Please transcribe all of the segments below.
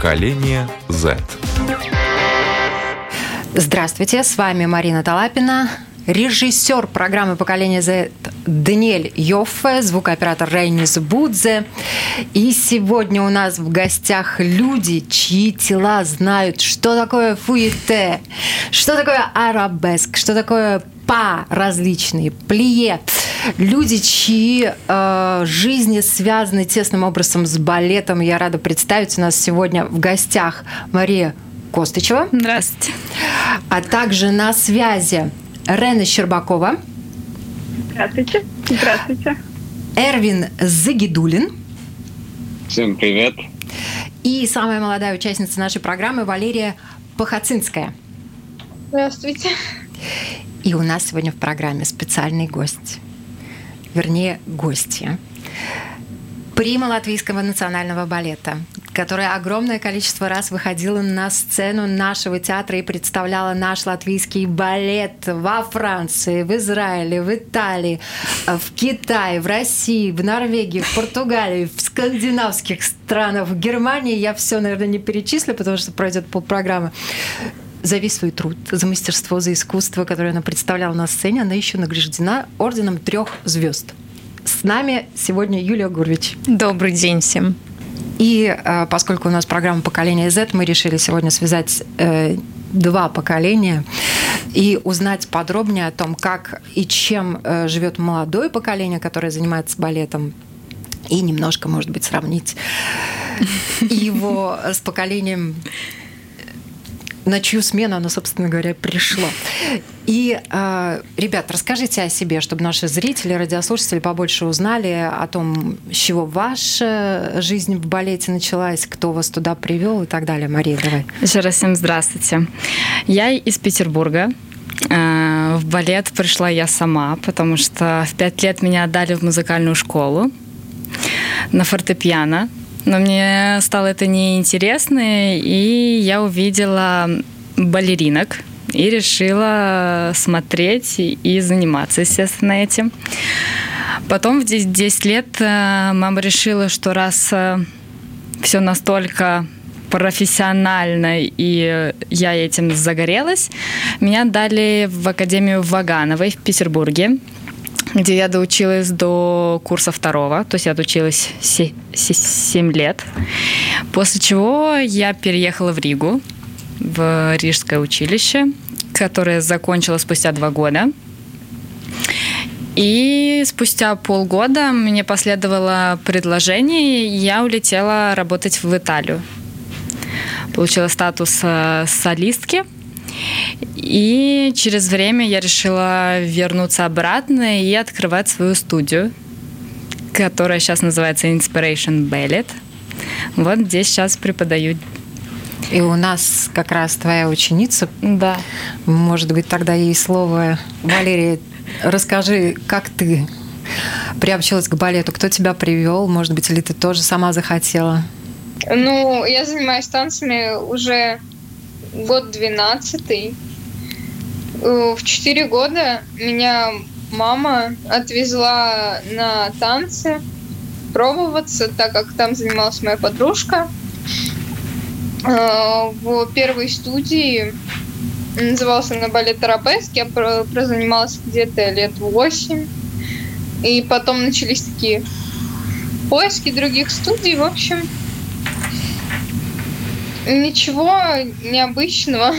Поколение Z. Здравствуйте, с вами Марина Талапина, режиссер программы «Поколение Z» Даниэль Йоффе, звукооператор Рейнис Будзе. И сегодня у нас в гостях люди, чьи тела знают, что такое фуете, что такое арабеск, что такое па различные, плие. Люди, чьи э, жизни связаны тесным образом с балетом. Я рада представить у нас сегодня в гостях Мария Костычева. Здравствуйте. А также на связи Рена Щербакова. Здравствуйте. Здравствуйте. Эрвин Загидулин. Всем привет. И самая молодая участница нашей программы Валерия Пахацинская. Здравствуйте. И у нас сегодня в программе специальный гость. Вернее, гостья. Прима Латвийского национального балета, которая огромное количество раз выходила на сцену нашего театра и представляла наш латвийский балет во Франции, в Израиле, в Италии, в Китае, в России, в Норвегии, в Португалии, в скандинавских странах, в Германии. Я все, наверное, не перечислю, потому что пройдет полпрограммы за весь свой труд, за мастерство, за искусство, которое она представляла на сцене, она еще награждена орденом трех звезд. С нами сегодня Юлия Гурвич. Добрый день всем. И э, поскольку у нас программа «Поколение Z», мы решили сегодня связать э, два поколения и узнать подробнее о том, как и чем э, живет молодое поколение, которое занимается балетом, и немножко, может быть, сравнить его с поколением на чью смену оно, собственно говоря, пришло. И, э, ребят, расскажите о себе, чтобы наши зрители, радиослушатели побольше узнали о том, с чего ваша жизнь в балете началась, кто вас туда привел и так далее. Мария, давай. Еще раз всем здравствуйте. Я из Петербурга. Э, в балет пришла я сама, потому что в пять лет меня отдали в музыкальную школу на фортепиано. Но мне стало это неинтересно, и я увидела балеринок и решила смотреть и заниматься, естественно, этим. Потом в 10 лет э, мама решила, что раз э, все настолько профессионально, и я этим загорелась, меня дали в Академию Вагановой в Петербурге где я доучилась до курса второго, то есть я доучилась 7 лет, после чего я переехала в Ригу, в Рижское училище, которое закончила спустя два года. И спустя полгода мне последовало предложение, и я улетела работать в Италию. Получила статус э, солистки – и через время я решила вернуться обратно и открывать свою студию, которая сейчас называется Inspiration Ballet. Вот здесь сейчас преподаю. И у нас как раз твоя ученица. Да. Может быть, тогда ей слово. Валерия, расскажи, как ты приобщилась к балету? Кто тебя привел? Может быть, или ты тоже сама захотела? Ну, я занимаюсь танцами уже год двенадцатый. Э, в четыре года меня мама отвезла на танцы пробоваться, так как там занималась моя подружка. Э, в первой студии назывался она балет Арабеск. Я прозанималась где-то лет восемь. И потом начались такие поиски других студий. В общем, Ничего необычного.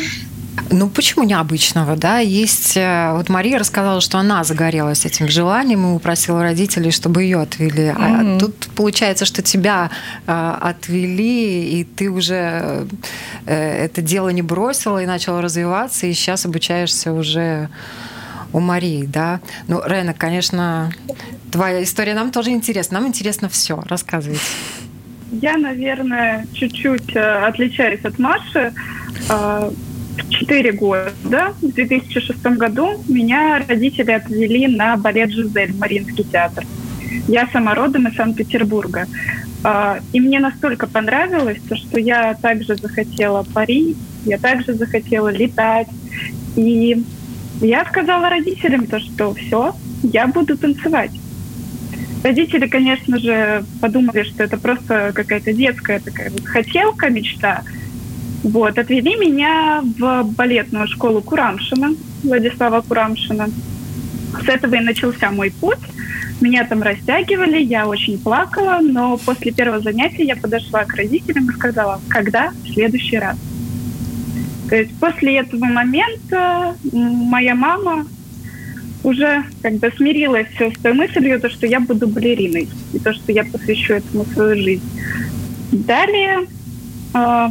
Ну, почему необычного, да? Есть... Э, вот Мария рассказала, что она загорелась этим желанием и упросила родителей, чтобы ее отвели. Mm-hmm. А тут получается, что тебя э, отвели, и ты уже э, это дело не бросила и начала развиваться, и сейчас обучаешься уже у Марии, да? Ну, Рена, конечно, твоя история нам тоже интересна. Нам интересно все. Рассказывайте. Я, наверное, чуть-чуть э, отличаюсь от Маши. Э, 4 года, в 2006 году, меня родители отвели на балет «Жизель» в Мариинский театр. Я сама родом из Санкт-Петербурга. Э, и мне настолько понравилось, что я также захотела парить, я также захотела летать. И я сказала родителям то, что все, я буду танцевать. Родители, конечно же, подумали, что это просто какая-то детская такая вот хотелка, мечта. Вот, отвели меня в балетную школу Курамшина, Владислава Курамшина. С этого и начался мой путь. Меня там растягивали, я очень плакала, но после первого занятия я подошла к родителям и сказала, когда в следующий раз. То есть после этого момента моя мама уже как бы смирилась с той мыслью, то, что я буду балериной, и то, что я посвящу этому свою жизнь. Далее, э,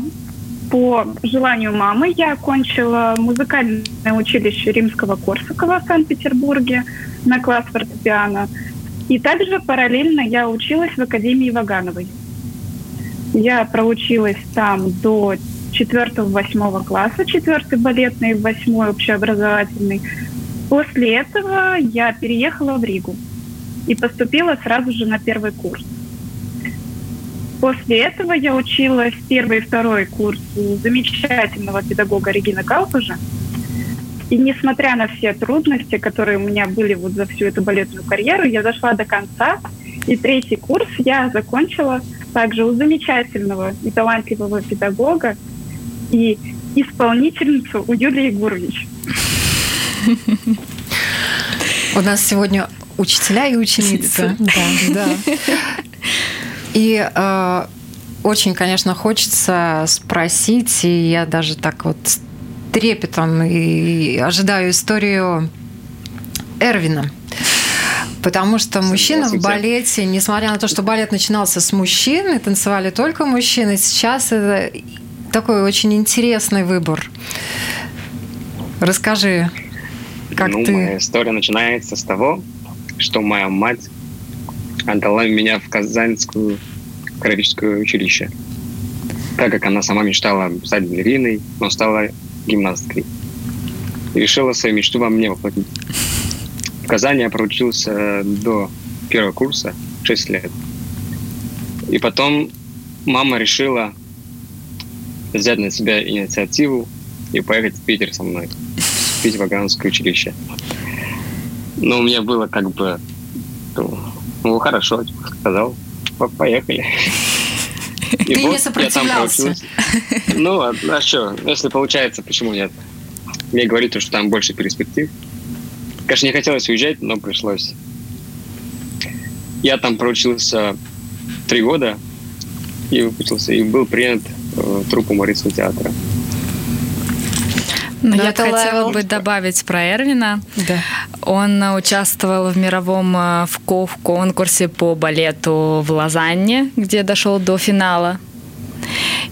по желанию мамы, я окончила музыкальное училище Римского Корсакова в Санкт-Петербурге на класс фортепиано. И также параллельно я училась в Академии Вагановой. Я проучилась там до 4-8 класса, 4 балетный, 8 общеобразовательный. После этого я переехала в Ригу и поступила сразу же на первый курс. После этого я училась первый и второй курс у замечательного педагога Регина Калпужа. И несмотря на все трудности, которые у меня были вот за всю эту балетную карьеру, я дошла до конца. И третий курс я закончила также у замечательного и талантливого педагога и исполнительницу у Юлии Егорович. У нас сегодня учителя и ученицы. Да, да. И э, очень, конечно, хочется спросить, и я даже так вот трепетом и ожидаю историю Эрвина. Потому что мужчины в балете, несмотря на то, что балет начинался с мужчин, и танцевали только мужчины, сейчас это такой очень интересный выбор. Расскажи, как ну, ты... Моя история начинается с того, что моя мать отдала меня в Казанскую хореографическое училище, так как она сама мечтала стать балериной, но стала гимнасткой. И решила свою мечту во мне воплотить. В Казани я проучился до первого курса, 6 лет. И потом мама решила взять на себя инициативу и поехать в Питер со мной, в Питер-Ваганское училище. Но у меня было как бы, ну, ну хорошо, сказал, поехали. И Ты вот не сопротивлялся. Ну, а, а что, если получается, почему нет? Мне говорит, что там больше перспектив. Конечно, не хотелось уезжать, но пришлось. Я там проучился три года и выпустился, и был принят в труппу Мариинского театра. Ну, я хотела бы добавить про Эрвина. Да. Он участвовал в мировом э, в конкурсе по балету в Лозанне, где дошел до финала.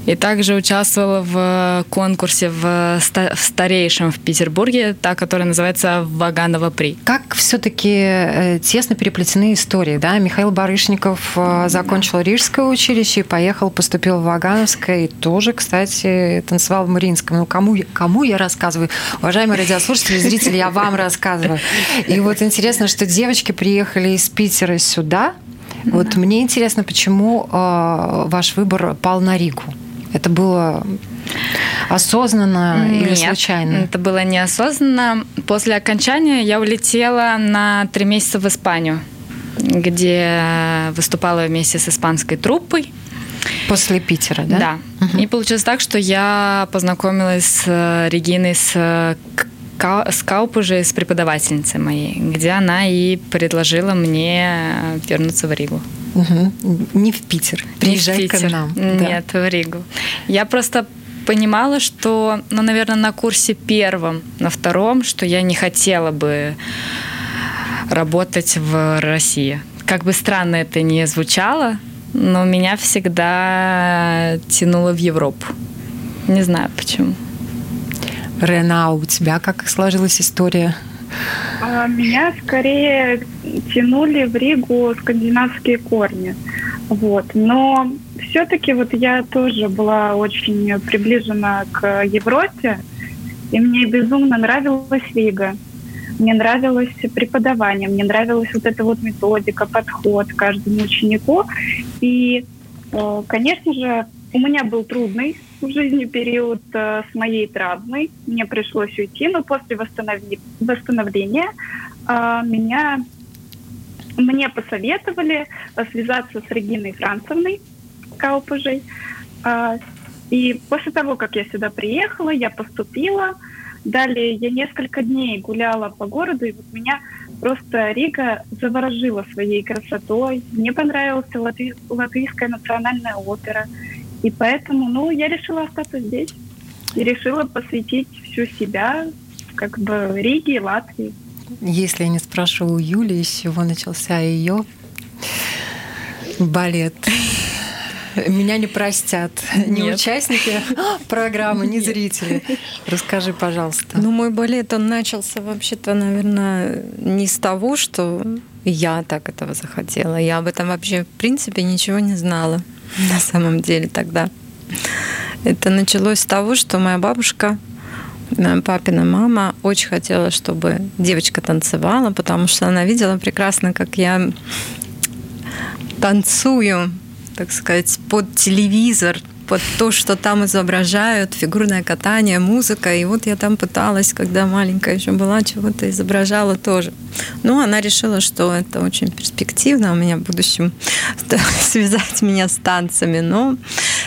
И также участвовала в конкурсе в, старейшем в Петербурге, та, которая называется «Ваганова при». Как все-таки э, тесно переплетены истории, да? Михаил Барышников э, закончил Рижское училище и поехал, поступил в Вагановское, и тоже, кстати, танцевал в Мариинском. Ну, кому, кому я рассказываю? Уважаемые радиослушатели, зрители, я вам рассказываю. И вот интересно, что девочки приехали из Питера сюда, вот мне интересно, почему э, ваш выбор пал на Ригу? Это было осознанно Нет, или случайно? Это было неосознанно. После окончания я улетела на три месяца в Испанию, где выступала вместе с испанской труппой. После Питера, да? Да. Угу. И получилось так, что я познакомилась с Региной с скауп уже с преподавательницей моей, где она и предложила мне вернуться в Ригу. Угу. Не в Питер. Приезжай Не в Питер. к нам. Нет, да. в Ригу. Я просто понимала, что, ну, наверное, на курсе первом, на втором, что я не хотела бы работать в России. Как бы странно это ни звучало, но меня всегда тянуло в Европу. Не знаю почему. Рена, у тебя как сложилась история? А, меня скорее тянули в Ригу скандинавские корни. Вот. Но все-таки вот я тоже была очень приближена к Европе, и мне безумно нравилась Рига. Мне нравилось преподавание, мне нравилась вот эта вот методика, подход к каждому ученику. И, э, конечно же, у меня был трудный в жизни период э, с моей травмой. Мне пришлось уйти, но после восстанови- восстановления э, меня мне посоветовали связаться с Региной Францевной Каупажей. А, и после того, как я сюда приехала, я поступила. Далее я несколько дней гуляла по городу, и вот меня просто Рига заворожила своей красотой. Мне понравилась латви- латвийская национальная опера. И поэтому, ну, я решила остаться здесь. И решила посвятить всю себя как бы Риге и Латвии. Если я не спрошу у Юли, с чего начался ее балет? Меня не простят ни Нет. участники программы, ни зрители. Расскажи, пожалуйста. Ну, мой балет, он начался вообще-то, наверное, не с того, что я так этого захотела. Я об этом вообще, в принципе, ничего не знала на самом деле тогда. Это началось с того, что моя бабушка, э, папина мама, очень хотела, чтобы девочка танцевала, потому что она видела прекрасно, как я танцую, так сказать, под телевизор, под то, что там изображают, фигурное катание, музыка. И вот я там пыталась, когда маленькая еще была, чего-то изображала тоже. Но она решила, что это очень перспективно у меня в будущем связать меня с танцами. Но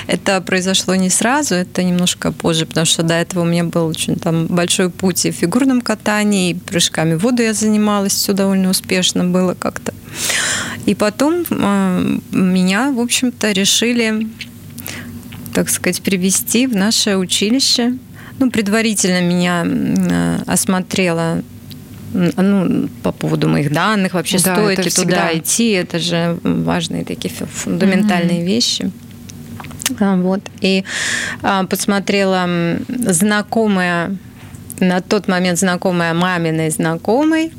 это произошло не сразу, это немножко позже, потому что до этого у меня был очень там большой путь и в фигурном катании, и прыжками в воду я занималась, все довольно успешно было как-то. И потом э, меня, в общем-то, решили так сказать, привести в наше училище. Ну, предварительно меня э, осмотрела ну, по поводу моих данных, вообще Да, стоит ли всегда. туда идти, это же важные такие фу- фундаментальные вещи. А, Вот. И а, посмотрела знакомая, на тот момент знакомая маминой знакомой,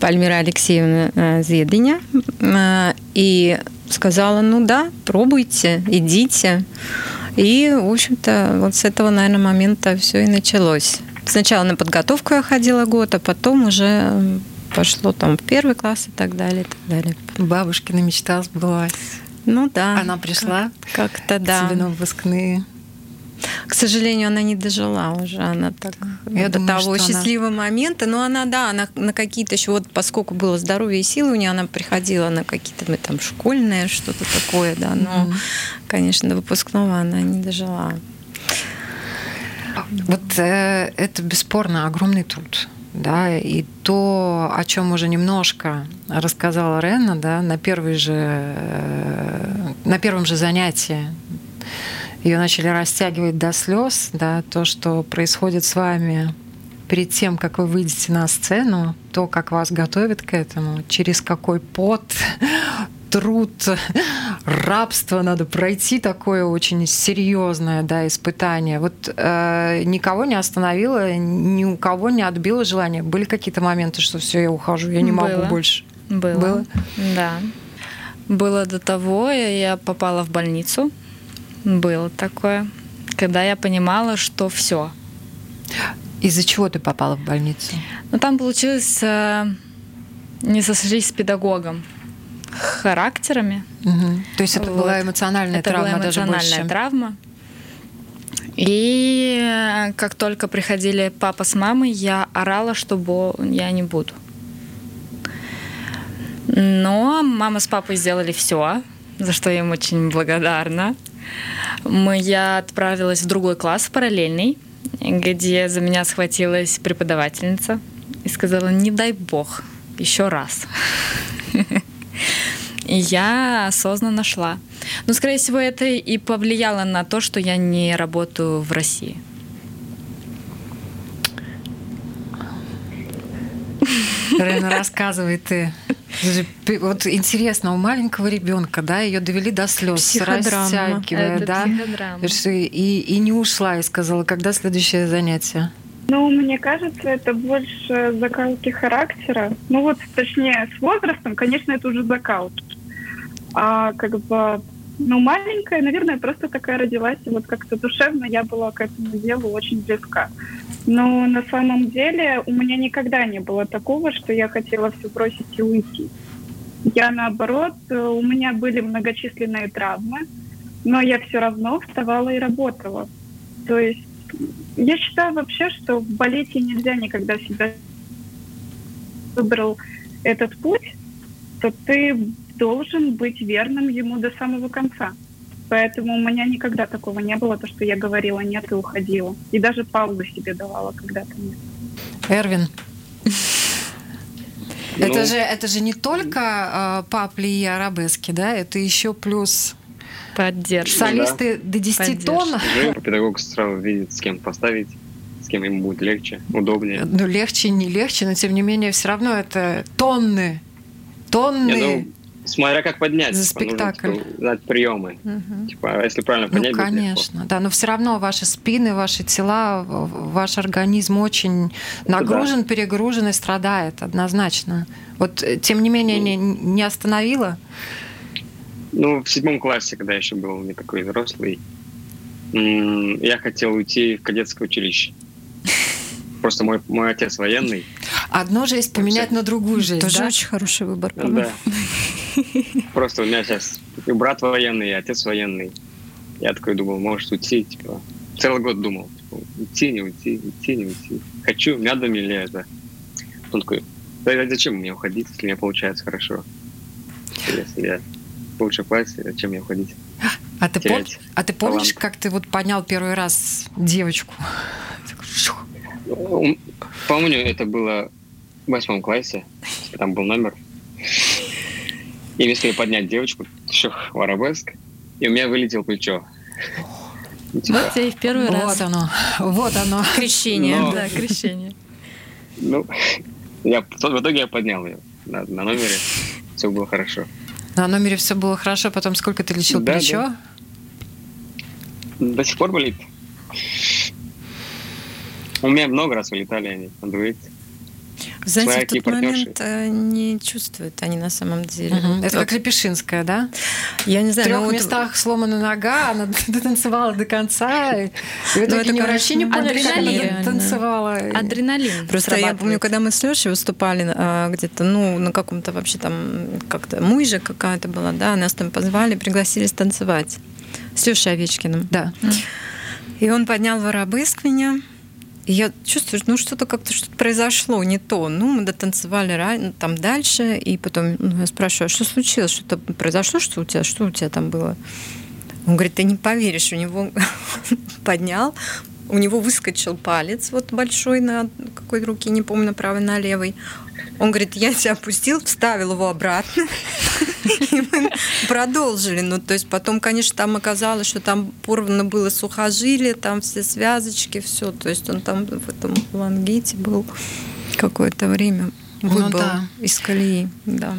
Пальмира Алексеевна э, Зедыня, э, и сказала, ну да, пробуйте, идите. И, в общем-то, вот с этого, наверное, момента все и началось. Сначала на подготовку я ходила год, а потом уже пошло там в первый класс и так далее, и так далее. Бабушкина мечта сбылась. Ну да. Она пришла Как-то да. тебе на выпускные. К сожалению, она не дожила уже. Она так Я до думаю, того что она- счастливого момента. Но она, да, она на какие-то еще, вот поскольку было здоровье и силы у нее, она приходила на какие-то там школьные, что-то такое, да. Но, Мгм. конечно, до выпускного она не дожила. Вот э, это бесспорно огромный труд. Да, и то, о чем уже немножко рассказала Рена, да, на, первой же, э, на первом же занятии ее начали растягивать до слез, да, то, что происходит с вами перед тем, как вы выйдете на сцену, то, как вас готовят к этому, через какой пот, труд, рабство надо пройти такое очень серьезное да, испытание. Вот э, никого не остановило, ни у кого не отбило желание. Были какие-то моменты, что все, я ухожу, я не могу Было. больше. Было. Было? Да. Было до того, я попала в больницу. Было такое. Когда я понимала, что все. Из-за чего ты попала в больницу? Но там получилось э, не сошлись с педагогом характерами. Мгм. То есть это Вот. была эмоциональная Это травма была даже эмоциональная больше. травма. И э, как только приходили папа с мамой, я орала, что я не буду. Но мама с папой сделали все, за что я им очень благодарна. Мы, я отправилась в другой класс, параллельный, где за меня схватилась преподавательница и сказала, не дай бог, еще раз. И я осознанно шла. Но, скорее всего, это и повлияло на то, что я не работаю в России. Рена, рассказывай ты. Вот интересно, у маленького ребенка, да, ее довели до слез, растягивая, Это да, и, и не ушла и сказала, когда следующее занятие. Ну, мне кажется, это больше закалки характера. Ну вот, точнее, с возрастом, конечно, это уже закалки. А как бы, ну, маленькая, наверное, просто такая родилась, и вот как-то душевно я была к этому делу очень близка. Но на самом деле у меня никогда не было такого, что я хотела все бросить и уйти. Я наоборот, у меня были многочисленные травмы, но я все равно вставала и работала. То есть я считаю вообще, что в балете нельзя никогда себя выбрал этот путь, то ты должен быть верным ему до самого конца. Поэтому у меня никогда такого не было, то, что я говорила нет и уходила. И даже паузу себе давала когда-то нет. Эрвин, Ну, это же это же не только э, папли и арабески, да, это еще плюс Поддержка. солисты до 10 Поддержка. тонн. Педагог сразу видит, с кем поставить, с кем ему будет легче, удобнее. Ну, легче, не легче, но тем не менее, все равно это тонны. Тонны. Не, ну, смотря как поднять. За типа, нужно, спектакль. типа, знать приемы. Типа, а если правильно Ну, поднять, легко. конечно, да, но все равно ваши спины, ваши тела, ваш организм очень нагружен, перегружен и страдает однозначно. Вот, э, тем не менее, не, не остановила. Ну, в седьмом классе, когда я еще был не такой взрослый, я хотел уйти в кадетское училище. Просто мой, мой отец военный. Одну жизнь поменять на другую жизнь, Тоже да? очень хороший выбор, по-моему. Да. Просто у меня сейчас и брат военный, и отец военный. Я такой думал, может уйти, типа, целый год думал, типа, уйти, не уйти, уйти, не уйти. Хочу, надо мне ли это? Он такой, да зачем мне уходить, если у меня получается хорошо? Если я в лучшем классе, зачем мне уходить? А ты, пом- а ты помнишь, талант. как ты вот поднял первый раз девочку? Ум- Помню, это было в восьмом классе, там был номер. И стоит поднять девочку, шух, в арабеск, и у меня вылетело плечо. Типа, Вот тебе и в первый раз. Вот оно, вот оно. Крещение. Но- Да, крещение. Ну, я, в итоге я поднял ее на, на номере. Все было хорошо. На номере все было хорошо, потом сколько ты лечил Да, плечо? До сих пор болит. У меня много раз вылетали они на дуэте. Знаете, в тот момент партнерши. э, не чувствуют они на самом деле. Мгм. Это Вот, как Лепешинская, да? я не В знаю, трех ну вот- местах сломана нога, она дотанцевала до конца. И в итоге это, ни врачи не конечно, поняли, как она адреналин. танцевала. Адреналин. Просто я помню, когда мы с Лешей выступали а, где-то, ну, на каком-то вообще там, как-то мужа какая-то была, да, нас там позвали, пригласили станцевать с Лешей Овечкиным. Да. И он поднял воробыск меня, я чувствую, ну что-то как-то что-то произошло, не то. Ну, мы дотанцевали ну, там дальше, и потом ну, я спрашиваю, а что случилось, что-то произошло, что у тебя, что у тебя там было? Он говорит, ты не поверишь, у него поднял, у него выскочил палец вот большой на какой руке, не помню, на правой, на левой. Он говорит, я тебя опустил, вставил его обратно, и мы продолжили. Ну, то есть потом, конечно, там оказалось, что там порвано было сухожилие, там все связочки, все. То есть он там в этом лангите был какое-то время. Ну Выбыл да. из колеи, да.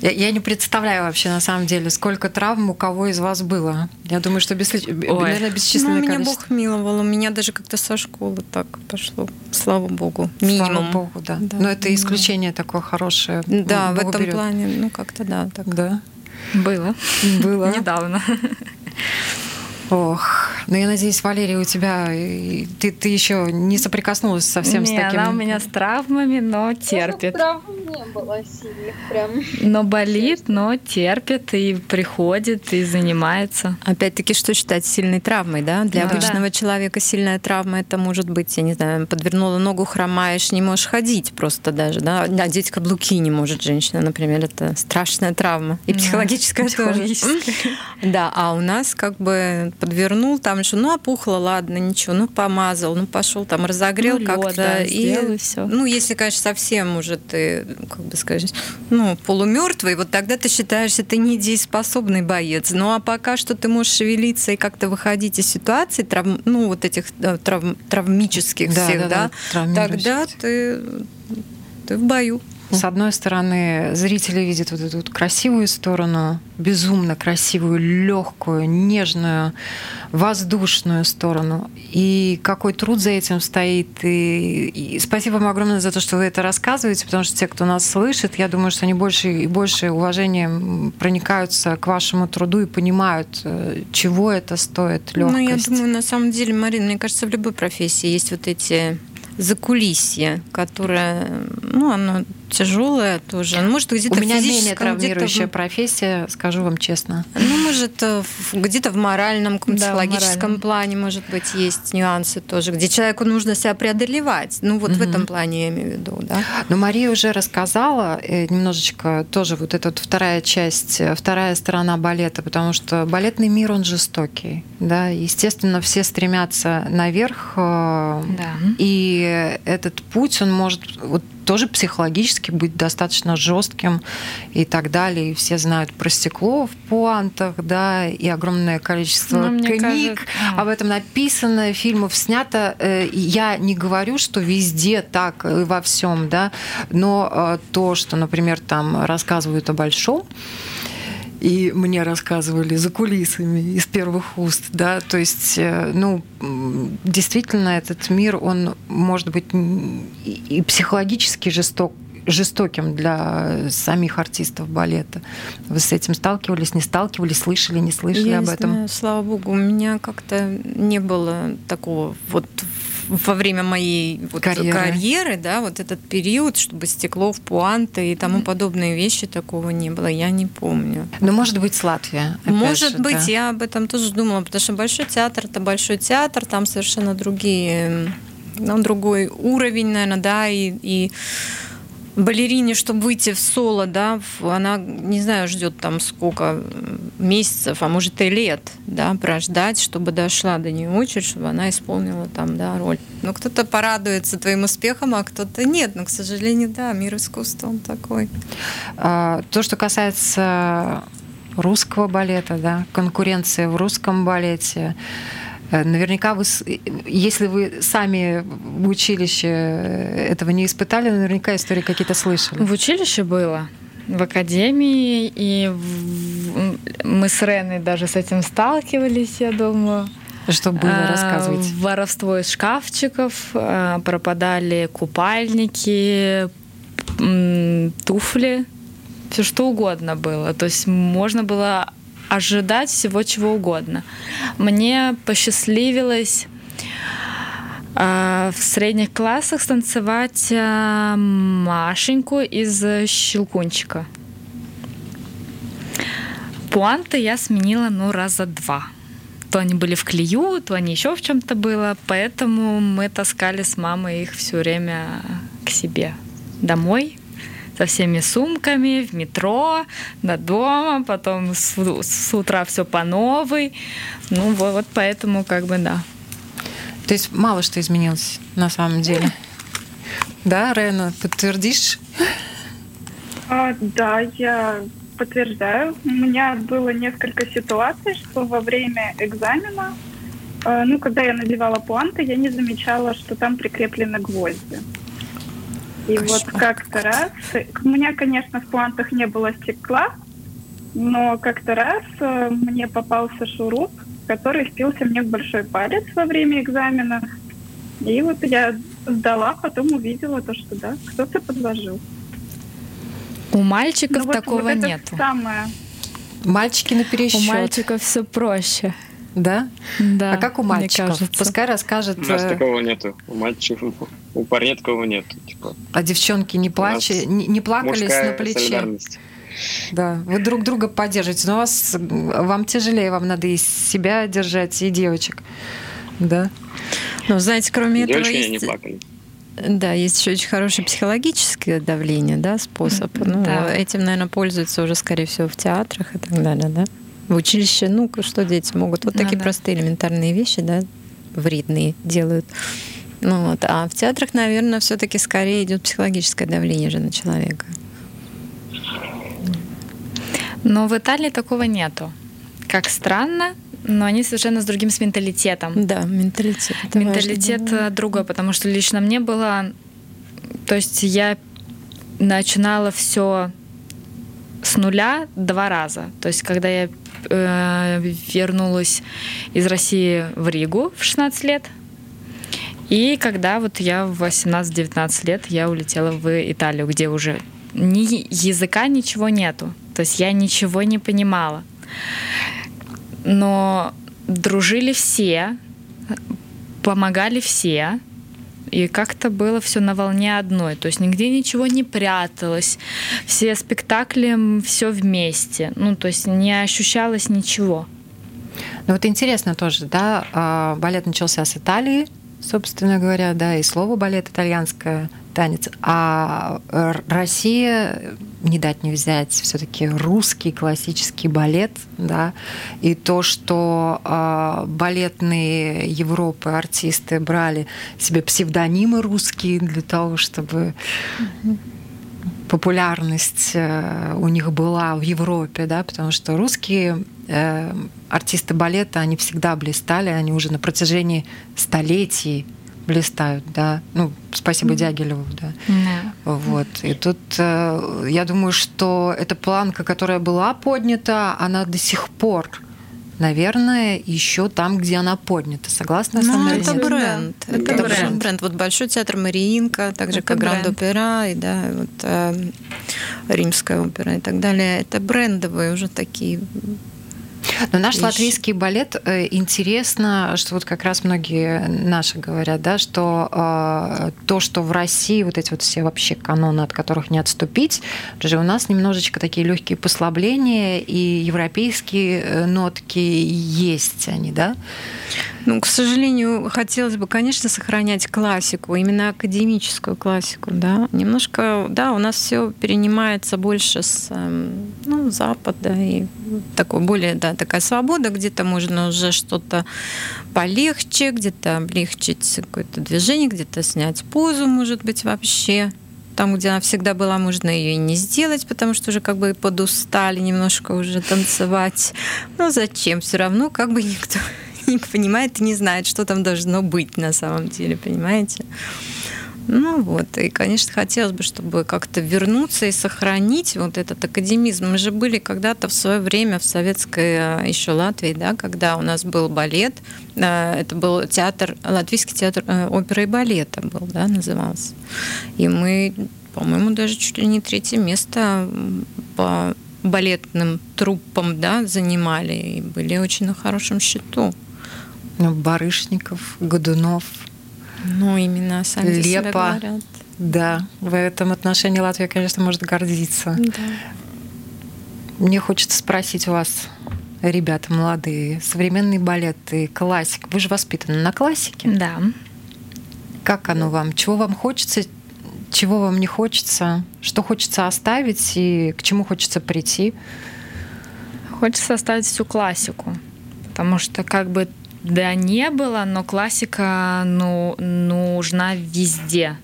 Я, я не представляю вообще на самом деле, сколько травм у кого из вас было. Я думаю, что бесли... наверное, Ну, бесчисленное меня количество. Бог миловал, у меня даже как-то со школы так пошло. Слава Богу. Слава Минимум. Богу, да. Да, Но это исключение такое хорошее. Да, в Бог этом берет. плане, ну как-то да, так. Да. Было. Было. Недавно. Ох, ну я надеюсь, Валерия, у тебя и ты, ты еще не соприкоснулась совсем с Не, таким. она у меня с травмами, но терпит. Травм не было сильных прям. Но болит, но терпит и приходит, и занимается. Опять-таки, что считать сильной травмой, да? Для Да. обычного человека сильная травма это может быть, я не знаю, подвернула ногу, хромаешь, не можешь ходить просто даже, да? Надеть каблуки не может женщина, например, это страшная травма. И Да, психологическая тоже. психологическая. Да, а у нас как бы подвернул, там еще, ну, опухло, ладно, ничего, ну, помазал, ну, пошел там, разогрел Ну, как-то. да, и, и всё. Ну, если, конечно, совсем уже ты, как бы сказать, ну, полумертвый, вот тогда ты считаешься, ты недееспособный боец. Ну, а пока что ты можешь шевелиться и как-то выходить из ситуации, травм, ну, вот этих травм- травмических Да, всех, да, да, да, тогда ты, ты в бою. С одной стороны, зрители видят вот эту вот красивую сторону, безумно красивую, легкую, нежную, воздушную сторону. И какой труд за этим стоит. И, и спасибо вам огромное за то, что вы это рассказываете, потому что те, кто нас слышит, я думаю, что они больше и больше уважением проникаются к вашему труду и понимают, э, чего это стоит, легкость. Ну, я думаю, на самом деле, Марина, мне кажется, в любой профессии есть вот эти закулисья, которые, ну, оно тяжелая тоже. Ну, может, где-то У меня менее травмирующая в- профессия, скажу вам честно. Ну, может, э, в- где-то в моральном, Да, в психологическом моральном. плане, может быть, есть нюансы тоже, где человеку нужно себя преодолевать. Ну, вот в Мгм. этом плане я имею в виду, да. Но Мария уже рассказала э, немножечко тоже вот эта вот вторая часть, э, вторая сторона балета, потому что балетный мир, он жестокий. Да? Естественно, все стремятся наверх, Да. и этот путь, он может вот тоже психологически быть достаточно жестким и так далее. И все знают про стекло в пуантах, да, и огромное количество Ну, мне книг кажется, об этом написано, фильмов снято. Э, Я не говорю, что везде так и во всем, да, но э, то, что, например, там рассказывают о большом, и мне рассказывали за кулисами из первых уст, да, то есть, э, ну, действительно, этот мир, он может быть и психологически жесток, жестоким для самих артистов балета. Вы с этим сталкивались, не сталкивались, слышали, не слышали Я об этом? знаю, слава богу, у меня как-то не было такого вот во время моей вот Карьеры. карьеры. да, вот этот период, чтобы стекло в пуанты и тому подобные вещи, такого не было, я не помню. Ну, может быть, Латвия. опять Может же, быть, да. я об этом тоже думала, потому что большой театр это большой театр, там совершенно другие, ну, другой уровень, наверное, да, и, и балерине, чтобы выйти в соло, да, она, не знаю, ждет там сколько месяцев, а может и лет, да, прождать, чтобы дошла до нее очередь, чтобы она исполнила там, да, роль. Но кто-то порадуется твоим успехом, а кто-то нет. Но, к сожалению, да, мир искусства он такой. А, То, что касается русского балета, да, конкуренция в русском балете, наверняка вы, если вы сами в училище этого не испытали, наверняка истории какие-то слышали. В училище было, в академии, и в- мы с Реной даже с этим сталкивались, я думаю. Что было, А, рассказывайте. Воровство из шкафчиков, пропадали купальники, туфли, все что угодно было. То есть можно было ожидать всего чего угодно. Мне посчастливилось а, в средних классах станцевать а, Машеньку из Щелкунчика. Пуанты я сменила, ну, раза два. То они были в клею, то они еще в чем-то было, поэтому мы таскали с мамой их все время к себе домой со всеми сумками в метро, до дома, потом с, с утра все по новой. Ну вот, вот поэтому как бы да. То есть мало что изменилось на самом деле. Да, Рена, подтвердишь? А, да, я подтверждаю. У меня было несколько ситуаций, что во время экзамена, э, ну, когда я надевала пуанты, я не замечала, что там прикреплены гвозди. И вот Кошмар как-то раз, у меня, конечно, в пуантах не было стекла, но как-то раз э, мне попался шуруп, который впился мне в большой палец во время экзамена. И вот я сдала, потом увидела то, что да, кто-то подложил. У мальчиков Ну, вот- такого вот нету. Самое. Мальчики на У пересчет. мальчиков все проще. Да? Да. а как у мальчиков? Пускай расскажет. У нас э, такого нету. У мальчиков, у парней такого нету. Типа, А девчонки не, плачи, не, не плакались на плече? Да, вы друг друга поддерживаете, но у вас, вам тяжелее, вам надо и себя держать, и девочек. Да. Но, знаете, кроме этого Девочки не есть... плакали. Да, есть еще очень хорошее психологическое давление, да, способ. Ну, Да. этим, наверное, пользуются уже, скорее всего, в театрах и так далее, да. В училище, ну, что дети могут? Вот Ну такие да. простые элементарные вещи, да, вредные делают. Ну вот, а в театрах, наверное, все-таки скорее идет психологическое давление же на человека. Но в Италии такого нету. Как странно, но они совершенно с другим с менталитетом. Да, менталитет. это Менталитет важно, да. э, другой, потому что лично мне было... То есть я начинала все с нуля два раза. То есть когда я вернулась из России в Ригу в 16 лет, и когда вот я в 18-19 лет я улетела в Италию, где уже ни языка, ничего нету. То есть я ничего не понимала. Но дружили все, помогали все. И как-то было все на волне одной. То есть нигде ничего не пряталось. Все спектакли, все вместе. Ну, то есть не ощущалось ничего. Ну вот интересно тоже, да, а, балет начался с Италии, собственно говоря, да, и слово балет итальянское танец. А Россия, не дать не взять, все-таки русский классический балет, да, и то, что э, балетные Европы артисты брали себе псевдонимы русские для того, чтобы популярность э, у них была в Европе, да, потому что русские э, артисты балета, они всегда блистали, они уже на протяжении столетий блистают, да. Ну, спасибо mm-hmm. Дягилеву, да. Yeah. Вот. И тут э, я думаю, что эта планка, которая была поднята, она до сих пор наверное, еще там, где она поднята. Согласна ну, с Это бренд. Да. Это, это бренд. бренд. Вот Большой театр Мариинка, так же, это как Гранд Опера, и да, вот э, Римская опера и так далее. Это брендовые уже такие но наш вещи. латвийский балет э, интересно, что вот как раз многие наши говорят, да, что э, то, что в России вот эти вот все вообще каноны, от которых не отступить, даже у нас немножечко такие легкие послабления и европейские э, нотки есть они, да? Ну, к сожалению, хотелось бы, конечно, сохранять классику, именно академическую классику, да. Немножко, да, у нас все перенимается больше с эм, ну, Запада и такой более, да, такая свобода, где-то можно уже что-то полегче, где-то облегчить какое-то движение, где-то снять позу, может быть, вообще. Там, где она всегда была, можно ее и не сделать, потому что уже как бы подустали немножко уже танцевать. Но зачем? Все равно как бы никто не понимает и не знает, что там должно быть на самом деле, понимаете? Ну вот, и, конечно, хотелось бы, чтобы как-то вернуться и сохранить вот этот академизм. Мы же были когда-то в свое время в советской э, еще Латвии, да, когда у нас был балет, э, это был театр, латвийский театр э, оперы и балета был, да, назывался. И мы, по-моему, даже чуть ли не третье место по балетным труппам, да, занимали и были очень на хорошем счету. Ну, Барышников, Годунов. Ну, именно сами Лепа. Да, в этом отношении Латвия, конечно, может гордиться. Да. Мне хочется спросить у вас, ребята молодые, современный балет и классик. Вы же воспитаны на классике? Да. Как оно вам? Чего вам хочется, чего вам не хочется? Что хочется оставить и к чему хочется прийти? Хочется оставить всю классику. Потому что как бы да, не было, но классика ну, нужна везде.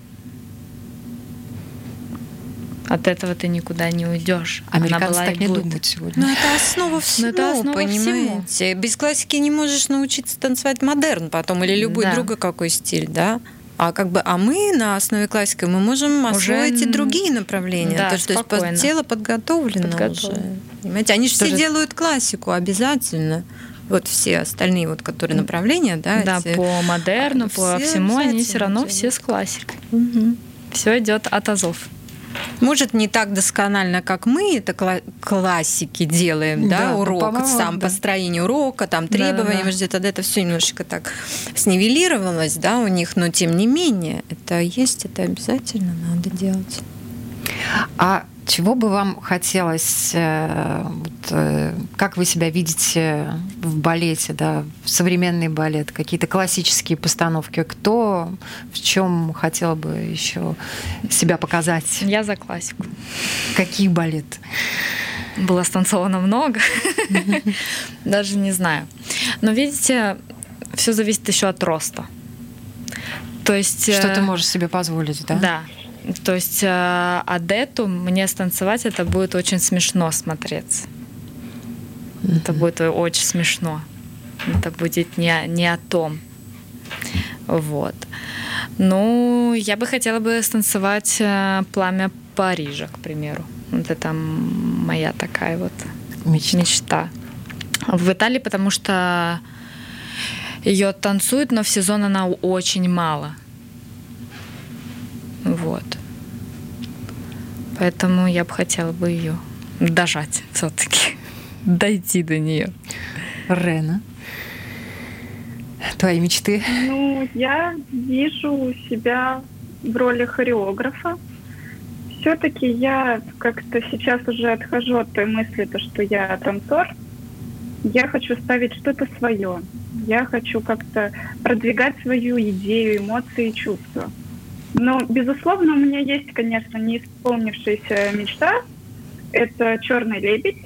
От этого ты никуда не уйдешь. Американцы так не будет. думают сегодня. Но это основа всего, но это основа понимаете? Всему. Без классики не можешь научиться танцевать модерн потом или любой да. другой какой стиль, да? А как бы, а мы на основе классики мы можем освоить уже... и другие направления. Да, то, то есть тело подготовлено, подготовлено уже. Понимаете, они же все делают классику обязательно вот все остальные вот, которые направления, да, да, эти, по модерну, по всему, они все равно все с классикой. Угу. Все идет от азов. Может, не так досконально, как мы это классики делаем, да, да ну, урок, сам да. построение урока, там требования, да, да. где-то это все немножечко так снивелировалось, да, у них, но тем не менее, это есть, это обязательно надо делать. А чего бы вам хотелось, э, э, как вы себя видите в балете, да, в современный балет, какие-то классические постановки? Кто в чем хотел бы еще себя показать? Я за классику. Какие балеты? Было станцовано много, даже не знаю. Но видите, все зависит еще от роста. То есть... Что ты э, можешь себе позволить, да? Да. То есть э, Адету мне станцевать это будет очень смешно смотреться. Mm-hmm. Это будет очень смешно. Это будет не, не о том. Вот. Ну, я бы хотела бы станцевать э, пламя Парижа, к примеру. Вот это моя такая вот мечта. мечта. В Италии, потому что ее танцуют, но в сезон она очень мало. Вот. Поэтому я бы хотела бы ее дожать все-таки, дойти до нее. Рена. твои мечты? Ну, я вижу себя в роли хореографа. Все-таки я как-то сейчас уже отхожу от той мысли, то, что я танцор. Я хочу ставить что-то свое. Я хочу как-то продвигать свою идею, эмоции, чувства. Но, безусловно, у меня есть, конечно, не исполнившаяся мечта. Это «Черный лебедь».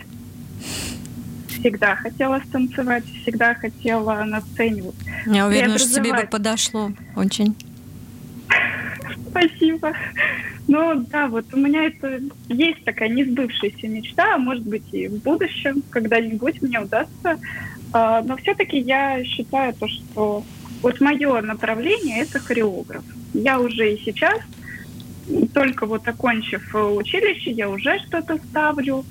Всегда хотела станцевать, всегда хотела на сцене. Я уверена, что тебе бы подошло очень. Спасибо. Ну да, вот у меня это есть такая несбывшаяся мечта, а может быть и в будущем когда-нибудь мне удастся. А, но все-таки я считаю то, что вот мое направление это хореограф. Я уже и сейчас, только вот окончив училище, я уже что-то ставлю.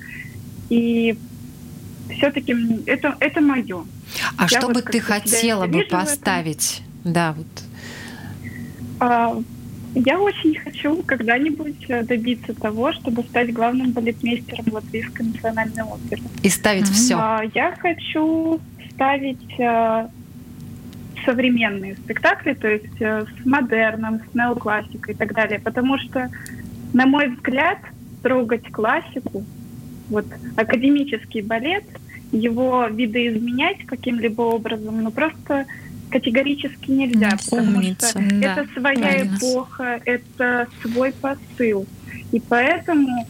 И все-таки это, это мое. А я что вот бы ты хотела бы поставить? Да, вот. А, я очень хочу когда-нибудь э, добиться того, чтобы стать главным балетмейстером Латвийской национальной оперы. И ставить mm-hmm. все. А, я хочу ставить а, современные спектакли, то есть а, с модерном, с неоклассикой и так далее, потому что, на мой взгляд, трогать классику, вот академический балет, его видоизменять каким-либо образом, ну просто категорически нельзя, потому Умница. что да, это своя правильно. эпоха, это свой посыл. И поэтому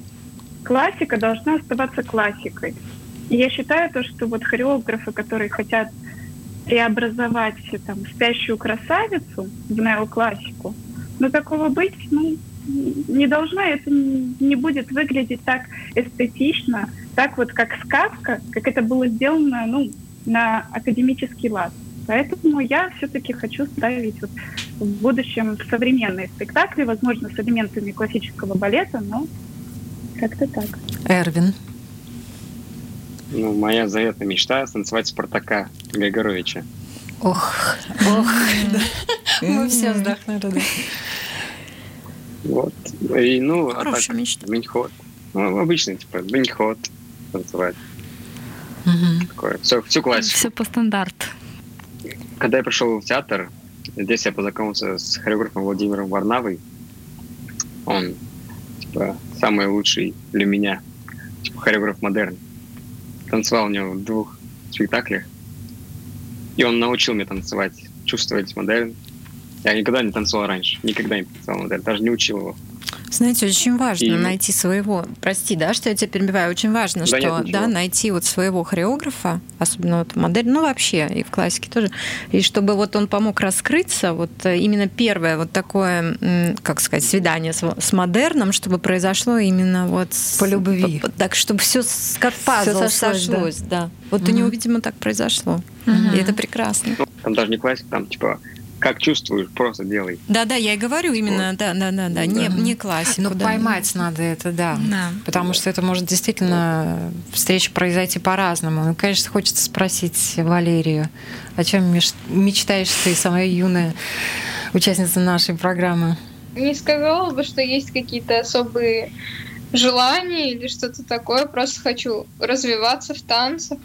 классика должна оставаться классикой. Я считаю то, что вот хореографы, которые хотят преобразовать там, спящую красавицу в неоклассику, ну такого быть ну, не должно, это не будет выглядеть так эстетично, так вот как сказка, как это было сделано ну, на академический лад. Поэтому я все-таки хочу ставить вот в будущем современные спектакли, возможно, с элементами классического балета, но как-то так. Эрвин. Ну, моя заветная мечта — станцевать Спартака Григоровича. Ох, ох, мы все вздохнули, да. Вот. И, ну, а так, Минхот. Ну, обычный, типа, Минхот танцевать. Такое, все, всю классику. Все по стандарту. Когда я пришел в театр, здесь я познакомился с хореографом Владимиром Варнавой. Он, типа, самый лучший для меня, типа, хореограф модерн. Танцевал у него в двух спектаклях. И он научил меня танцевать, чувствовать модерн. Я никогда не танцевал раньше, никогда не танцевал модерн, даже не учил его. Знаете, очень важно и... найти своего. Прости, да, что я тебя перебиваю. Очень важно, да что нет, да, найти вот своего хореографа, особенно вот модель, ну вообще и в классике тоже, и чтобы вот он помог раскрыться. Вот э, именно первое вот такое, как сказать, свидание с, с модерном, чтобы произошло именно вот с, по любви, по, так чтобы все как пазл все сошлось, сошлось да. да. Вот угу. у него, видимо, так произошло, угу. и это прекрасно. Ну, там даже не классика, там типа как чувствуешь, просто делай. Да, да, я и говорю именно, вот. да, да, да, да, не, не классику. Ну, да. поймать надо это, да. да. Потому да. что это может действительно встреча произойти по-разному. Ну, конечно, хочется спросить Валерию, о чем мечтаешь ты, самая юная участница нашей программы? Не сказала бы, что есть какие-то особые желания или что-то такое. Просто хочу развиваться в танцах.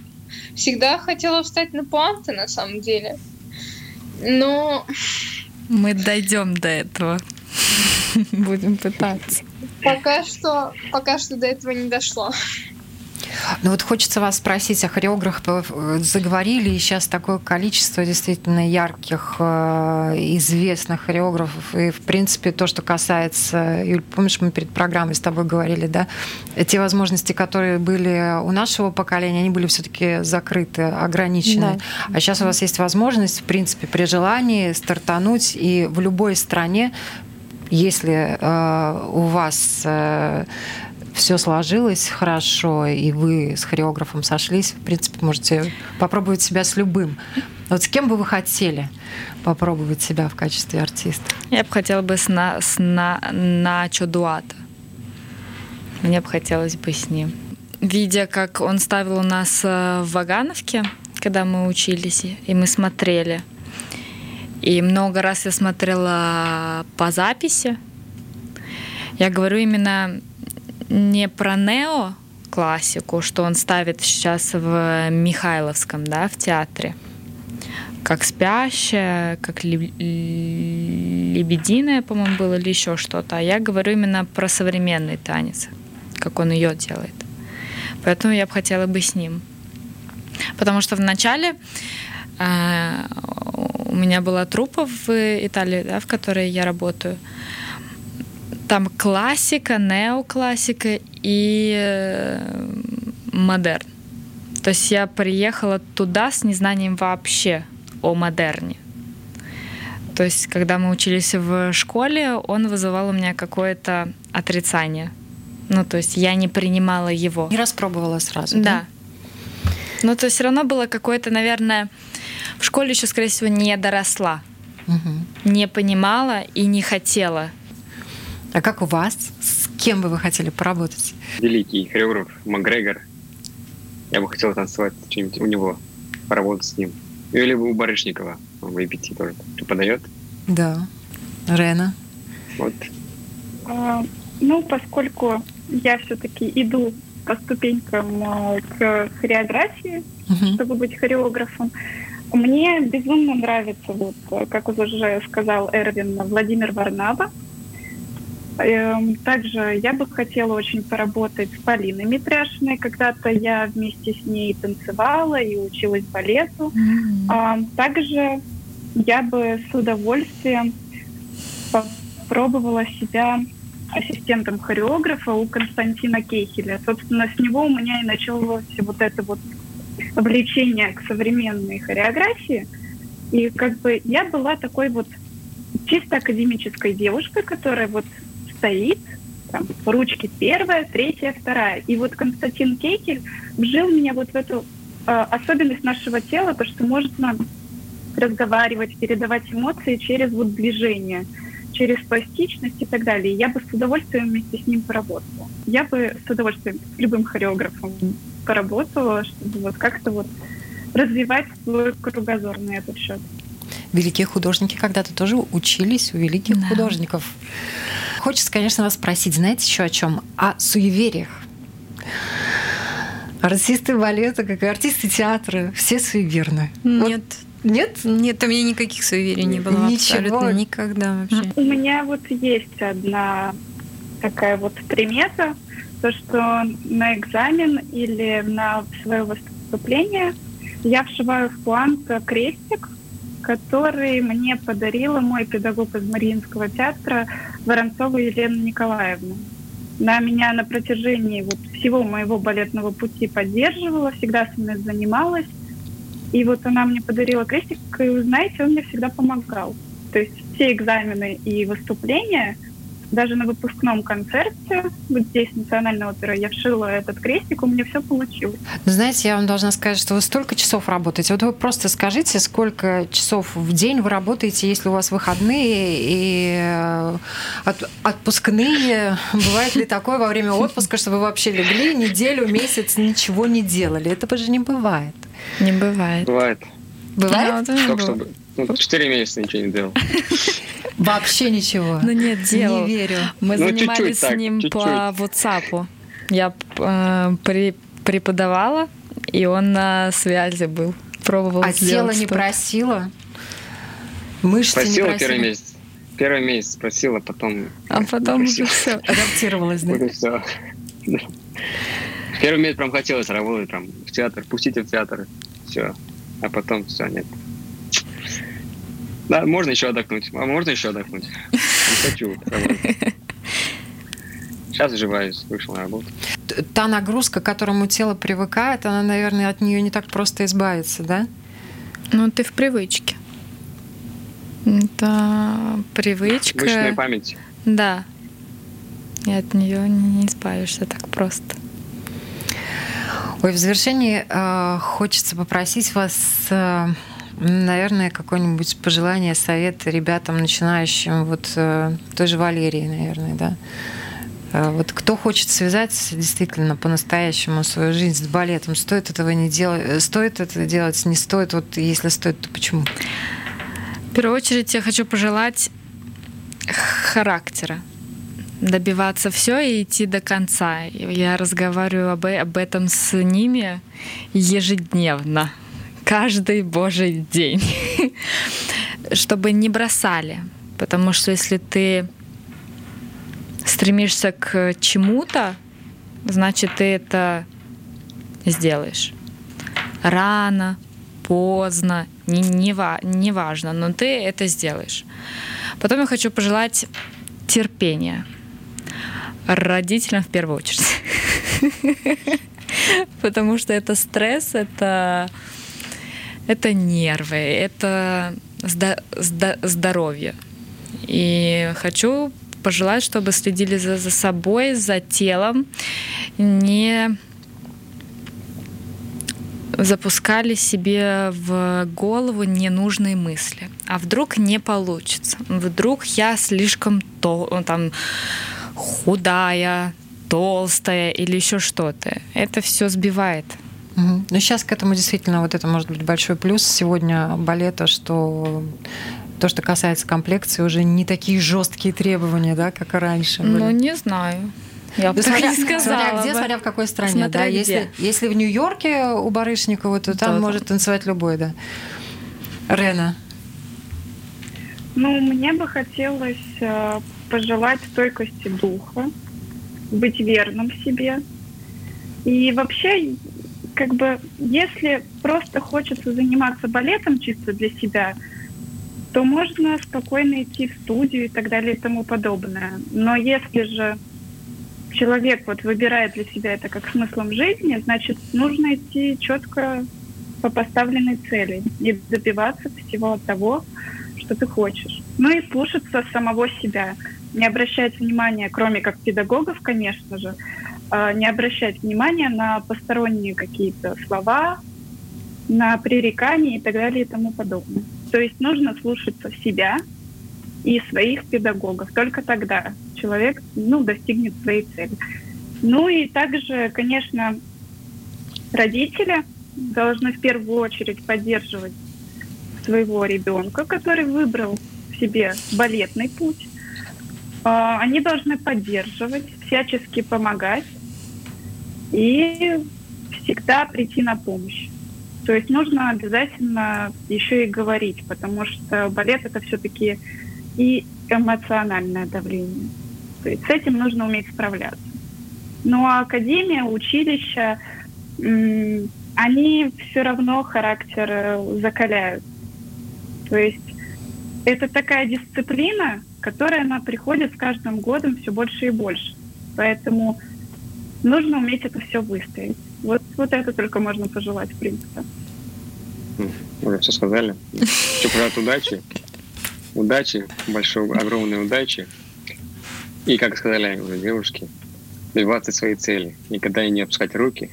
Всегда хотела встать на пуанты, на самом деле. Ну... Мы дойдем до этого. Будем пытаться. Пока что, пока что до этого не дошло. Ну вот хочется вас спросить, о хореографах заговорили, и сейчас такое количество действительно ярких, э, известных хореографов, и в принципе то, что касается, Юль, помнишь, мы перед программой с тобой говорили, да, те возможности, которые были у нашего поколения, они были все-таки закрыты, ограничены. Да. А сейчас у вас есть возможность, в принципе, при желании стартануть и в любой стране, если э, у вас э, все сложилось хорошо, и вы с хореографом сошлись, в принципе, можете попробовать себя с любым. Вот с кем бы вы хотели попробовать себя в качестве артиста? Я бы хотела бы с, на, с на, Начо Дуата. Мне бы хотелось бы с ним. Видя, как он ставил у нас э, в Вагановке, когда мы учились, и мы смотрели. И много раз я смотрела по записи. Я говорю именно не про нео классику, что он ставит сейчас в Михайловском, да, в театре, как спящая, как лебединая, по-моему, было, или еще что-то. А я говорю именно про современный танец, как он ее делает. Поэтому я бы хотела бы с ним. Потому что в начале э, у меня была трупа в Италии, да, в которой я работаю. Там классика, неоклассика и э, модерн. То есть я приехала туда с незнанием вообще о модерне. То есть, когда мы учились в школе, он вызывал у меня какое-то отрицание. Ну, то есть я не принимала его. Не распробовала сразу, да? Да. Ну, то есть все равно было какое-то, наверное, в школе еще, скорее всего, не доросла. Угу. Не понимала и не хотела. А как у вас? С кем бы вы хотели поработать? Великий хореограф Макгрегор. Я бы хотел танцевать что-нибудь у него, поработать с ним. Или у Барышникова, он в APT тоже преподает. Да. Рена? Вот. А, ну, поскольку я все-таки иду по ступенькам а, к хореографии, uh-huh. чтобы быть хореографом, мне безумно нравится, вот, как уже сказал Эрвин, Владимир Варнава. Эм, также я бы хотела очень поработать с Полиной Митряшиной. Когда-то я вместе с ней танцевала и училась балету. Mm-hmm. Также я бы с удовольствием попробовала себя ассистентом хореографа у Константина Кейхеля. Собственно, с него у меня и началось вот это вот влечение к современной хореографии. И как бы я была такой вот чисто академической девушкой, которая вот стоит, там, ручки первая, третья, вторая. И вот Константин Кейкель вжил меня вот в эту э, особенность нашего тела, то, что можно разговаривать, передавать эмоции через вот движение, через пластичность и так далее. я бы с удовольствием вместе с ним поработала. Я бы с удовольствием с любым хореографом поработала, чтобы вот как-то вот развивать свой кругозор на этот счет. Великие художники когда-то тоже учились у великих да. художников. Хочется, конечно, вас спросить, знаете еще о чем? О суевериях. Артисты балета, как и артисты театра, все суеверны. Нет. Вот нет? Нет, у меня никаких суеверий не было Ничего. абсолютно никогда вообще. У меня вот есть одна такая вот примета, то, что на экзамен или на свое выступление я вшиваю в план крестик, который мне подарила мой педагог из Мариинского театра Воронцова Елена Николаевна. Она меня на протяжении вот всего моего балетного пути поддерживала, всегда со мной занималась. И вот она мне подарила крестик, и, вы знаете, он мне всегда помогал. То есть все экзамены и выступления – даже на выпускном концерте, вот здесь, Национальная опера, я вшила этот крестик, у меня все получилось. Ну, знаете, я вам должна сказать, что вы столько часов работаете. Вот вы просто скажите, сколько часов в день вы работаете, если у вас выходные и э, от, отпускные. Бывает ли такое во время отпуска, что вы вообще легли неделю, месяц, ничего не делали? Это же не бывает. Не бывает. Бывает. Бывает? Да, Только чтобы ну, четыре месяца ничего не делал. Вообще ничего. Ну нет, делал. Не верю. Мы ну, занимались с ним так, по WhatsApp. Я э, при, преподавала, и он на связи был. Пробовал а тело не просило? Мышцы просила не просила? первый месяц. Первый месяц просила, потом... А потом уже все. Адаптировалась, да? все. Первый месяц прям хотелось работать прям в театр, пустите в театр, все. А потом все, нет. Да, можно еще отдохнуть. А можно еще отдохнуть? Не хочу. Сейчас оживаюсь, вышел на работу. Та нагрузка, к которому тело привыкает, она, наверное, от нее не так просто избавиться, да? Ну, ты в привычке. Это привычка. Мышечная память. Да. И от нее не избавишься так просто. Ой, в завершении э, хочется попросить вас э, Наверное, какое-нибудь пожелание, совет ребятам, начинающим, вот э, той же Валерии, наверное, да. Э, вот кто хочет связать действительно по-настоящему свою жизнь с балетом, стоит этого не делать, стоит это делать, не стоит, вот если стоит, то почему? В первую очередь я хочу пожелать характера, добиваться все и идти до конца. Я разговариваю об, об этом с ними ежедневно каждый божий день, чтобы не бросали. Потому что если ты стремишься к чему-то, значит, ты это сделаешь. Рано, поздно, не, не, не важно, но ты это сделаешь. Потом я хочу пожелать терпения родителям в первую очередь. Потому что это стресс, это, это нервы, это здоровье. И хочу пожелать, чтобы следили за, за собой, за телом, не запускали себе в голову ненужные мысли. А вдруг не получится? Вдруг я слишком то, там, худая, толстая или еще что-то. Это все сбивает. Угу. Ну, Но сейчас к этому действительно вот это может быть большой плюс сегодня балета, что то, что касается комплекции, уже не такие жесткие требования, да, как и раньше. Были. Ну, не знаю. Я бы смотря, не сказала. Смотря где, смотря в какой стране. Смотря да? где. Если, если в Нью-Йорке у Барышникова, то там да, может танцевать любой, да. Рена. Ну, мне бы хотелось э, пожелать стойкости духа, быть верным себе. И вообще, как бы, если просто хочется заниматься балетом чисто для себя, то можно спокойно идти в студию и так далее и тому подобное. Но если же человек вот выбирает для себя это как смыслом жизни, значит, нужно идти четко по поставленной цели и добиваться всего того, что ты хочешь. Ну и слушаться самого себя. Не обращать внимания, кроме как педагогов, конечно же, не обращать внимания на посторонние какие-то слова, на пререкания и так далее и тому подобное. То есть нужно слушаться себя и своих педагогов. Только тогда человек ну, достигнет своей цели. Ну и также, конечно, родители должны в первую очередь поддерживать своего ребенка, который выбрал себе балетный путь. А, они должны поддерживать, всячески помогать и всегда прийти на помощь. То есть нужно обязательно еще и говорить, потому что балет это все-таки и эмоциональное давление. То есть с этим нужно уметь справляться. А академия, училище, они все равно характер э, закаляют. То есть это такая дисциплина, которая она приходит с каждым годом все больше и больше. Поэтому нужно уметь это все выстоять. Вот, вот это только можно пожелать, в принципе. Уже все сказали. Хочу пожелать удачи. Удачи, большой, огромной удачи. И, как сказали уже девушки, добиваться своей цели. Никогда не опускать руки.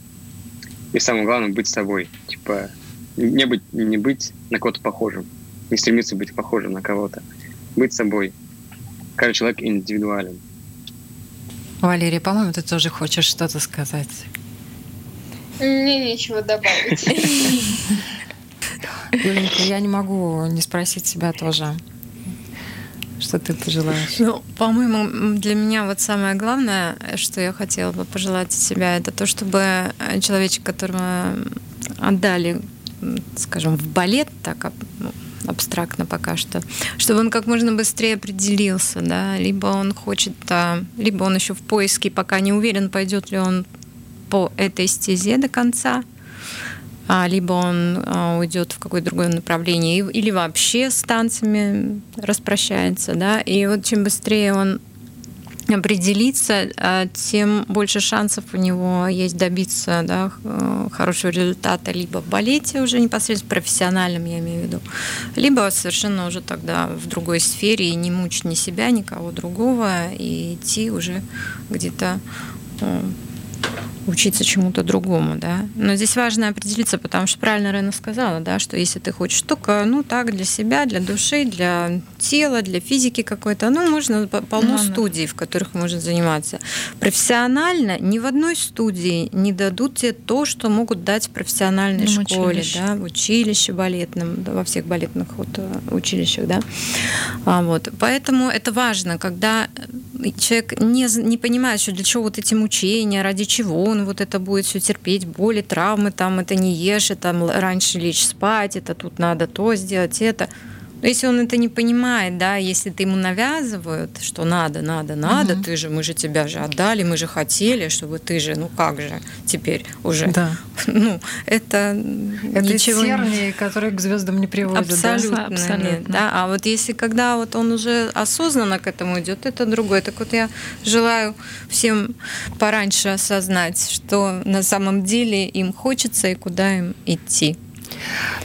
И самое главное, быть собой. Типа, не быть, не быть на кого-то похожим. Не стремиться быть похожим на кого-то. Быть собой. Каждый человек индивидуален. Валерия, по-моему, ты тоже хочешь что-то сказать. Мне нечего добавить. Юленька, я не могу не спросить себя тоже. Что ты пожелаешь? Ну, по-моему, для меня вот самое главное, что я хотела бы пожелать себя, это то, чтобы человечек, которого отдали, скажем, в балет, так ну, абстрактно пока что, чтобы он как можно быстрее определился, да, либо он хочет, либо он еще в поиске, пока не уверен, пойдет ли он по этой стезе до конца, а, либо он а, уйдет в какое-то другое направление, или вообще с танцами распрощается, да, и вот чем быстрее он определиться, а, тем больше шансов у него есть добиться да, хорошего результата либо в балете уже непосредственно профессиональном, я имею в виду, либо совершенно уже тогда в другой сфере и не мучить ни себя, никого другого и идти уже где-то учиться чему-то другому, да. Но здесь важно определиться, потому что правильно Рена сказала, да, что если ты хочешь только, ну так, для себя, для души, для тела, для физики какой-то, ну, можно полно ну, студий, в которых можно заниматься. Профессионально ни в одной студии не дадут тебе то, что могут дать в профессиональной ну, школе, училище. да, в училище балетном, да, во всех балетных вот, э, училищах, да. А, вот. Поэтому это важно, когда человек не, не понимает, что для чего вот эти мучения, ради чего он вот это будет все терпеть, боли, травмы, там это не ешь, это раньше лечь спать, это тут надо то сделать, это. Но если он это не понимает, да, если ты ему навязывают, что надо, надо, надо, угу. ты же, мы же тебя же отдали, мы же хотели, чтобы ты же, ну как же теперь уже. Да. Ну, это Это ничего тернии, которые к звездам не приводят. Абсолютно, да? Абсолютно. Нет, да. А вот если когда вот он уже осознанно к этому идет, это другое. Так вот я желаю всем пораньше осознать, что на самом деле им хочется и куда им идти.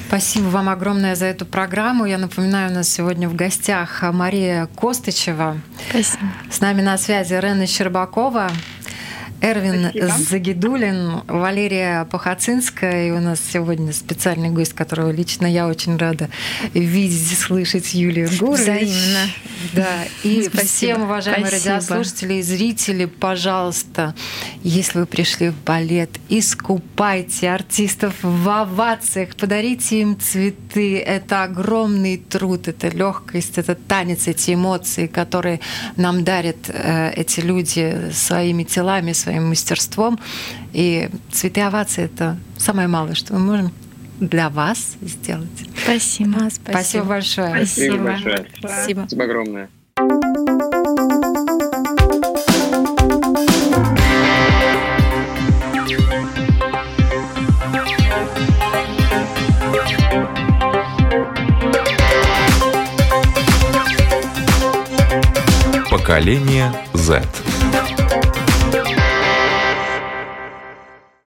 Спасибо вам огромное за эту программу. Я напоминаю, у нас сегодня в гостях Мария Костычева. Спасибо. С нами на связи Рена Щербакова, Эрвин Спасибо. Загидулин, Валерия Пахацинская. И у нас сегодня специальный гость, которого лично я очень рада видеть и слышать, Юлия Гурович. Взаимно. Да. И Спасибо. всем, уважаемые Спасибо. радиослушатели и зрители, пожалуйста, если вы пришли в балет, искупайте артистов в овациях, подарите им цветы. Это огромный труд, это легкость, это танец, эти эмоции, которые нам дарят э, эти люди своими телами, своими своим мастерством. И цветы овации — это самое малое, что мы можем для вас сделать. Спасибо. А, спасибо. спасибо большое. Спасибо. Спасибо большое. Спасибо. Спасибо огромное. Поколение Z.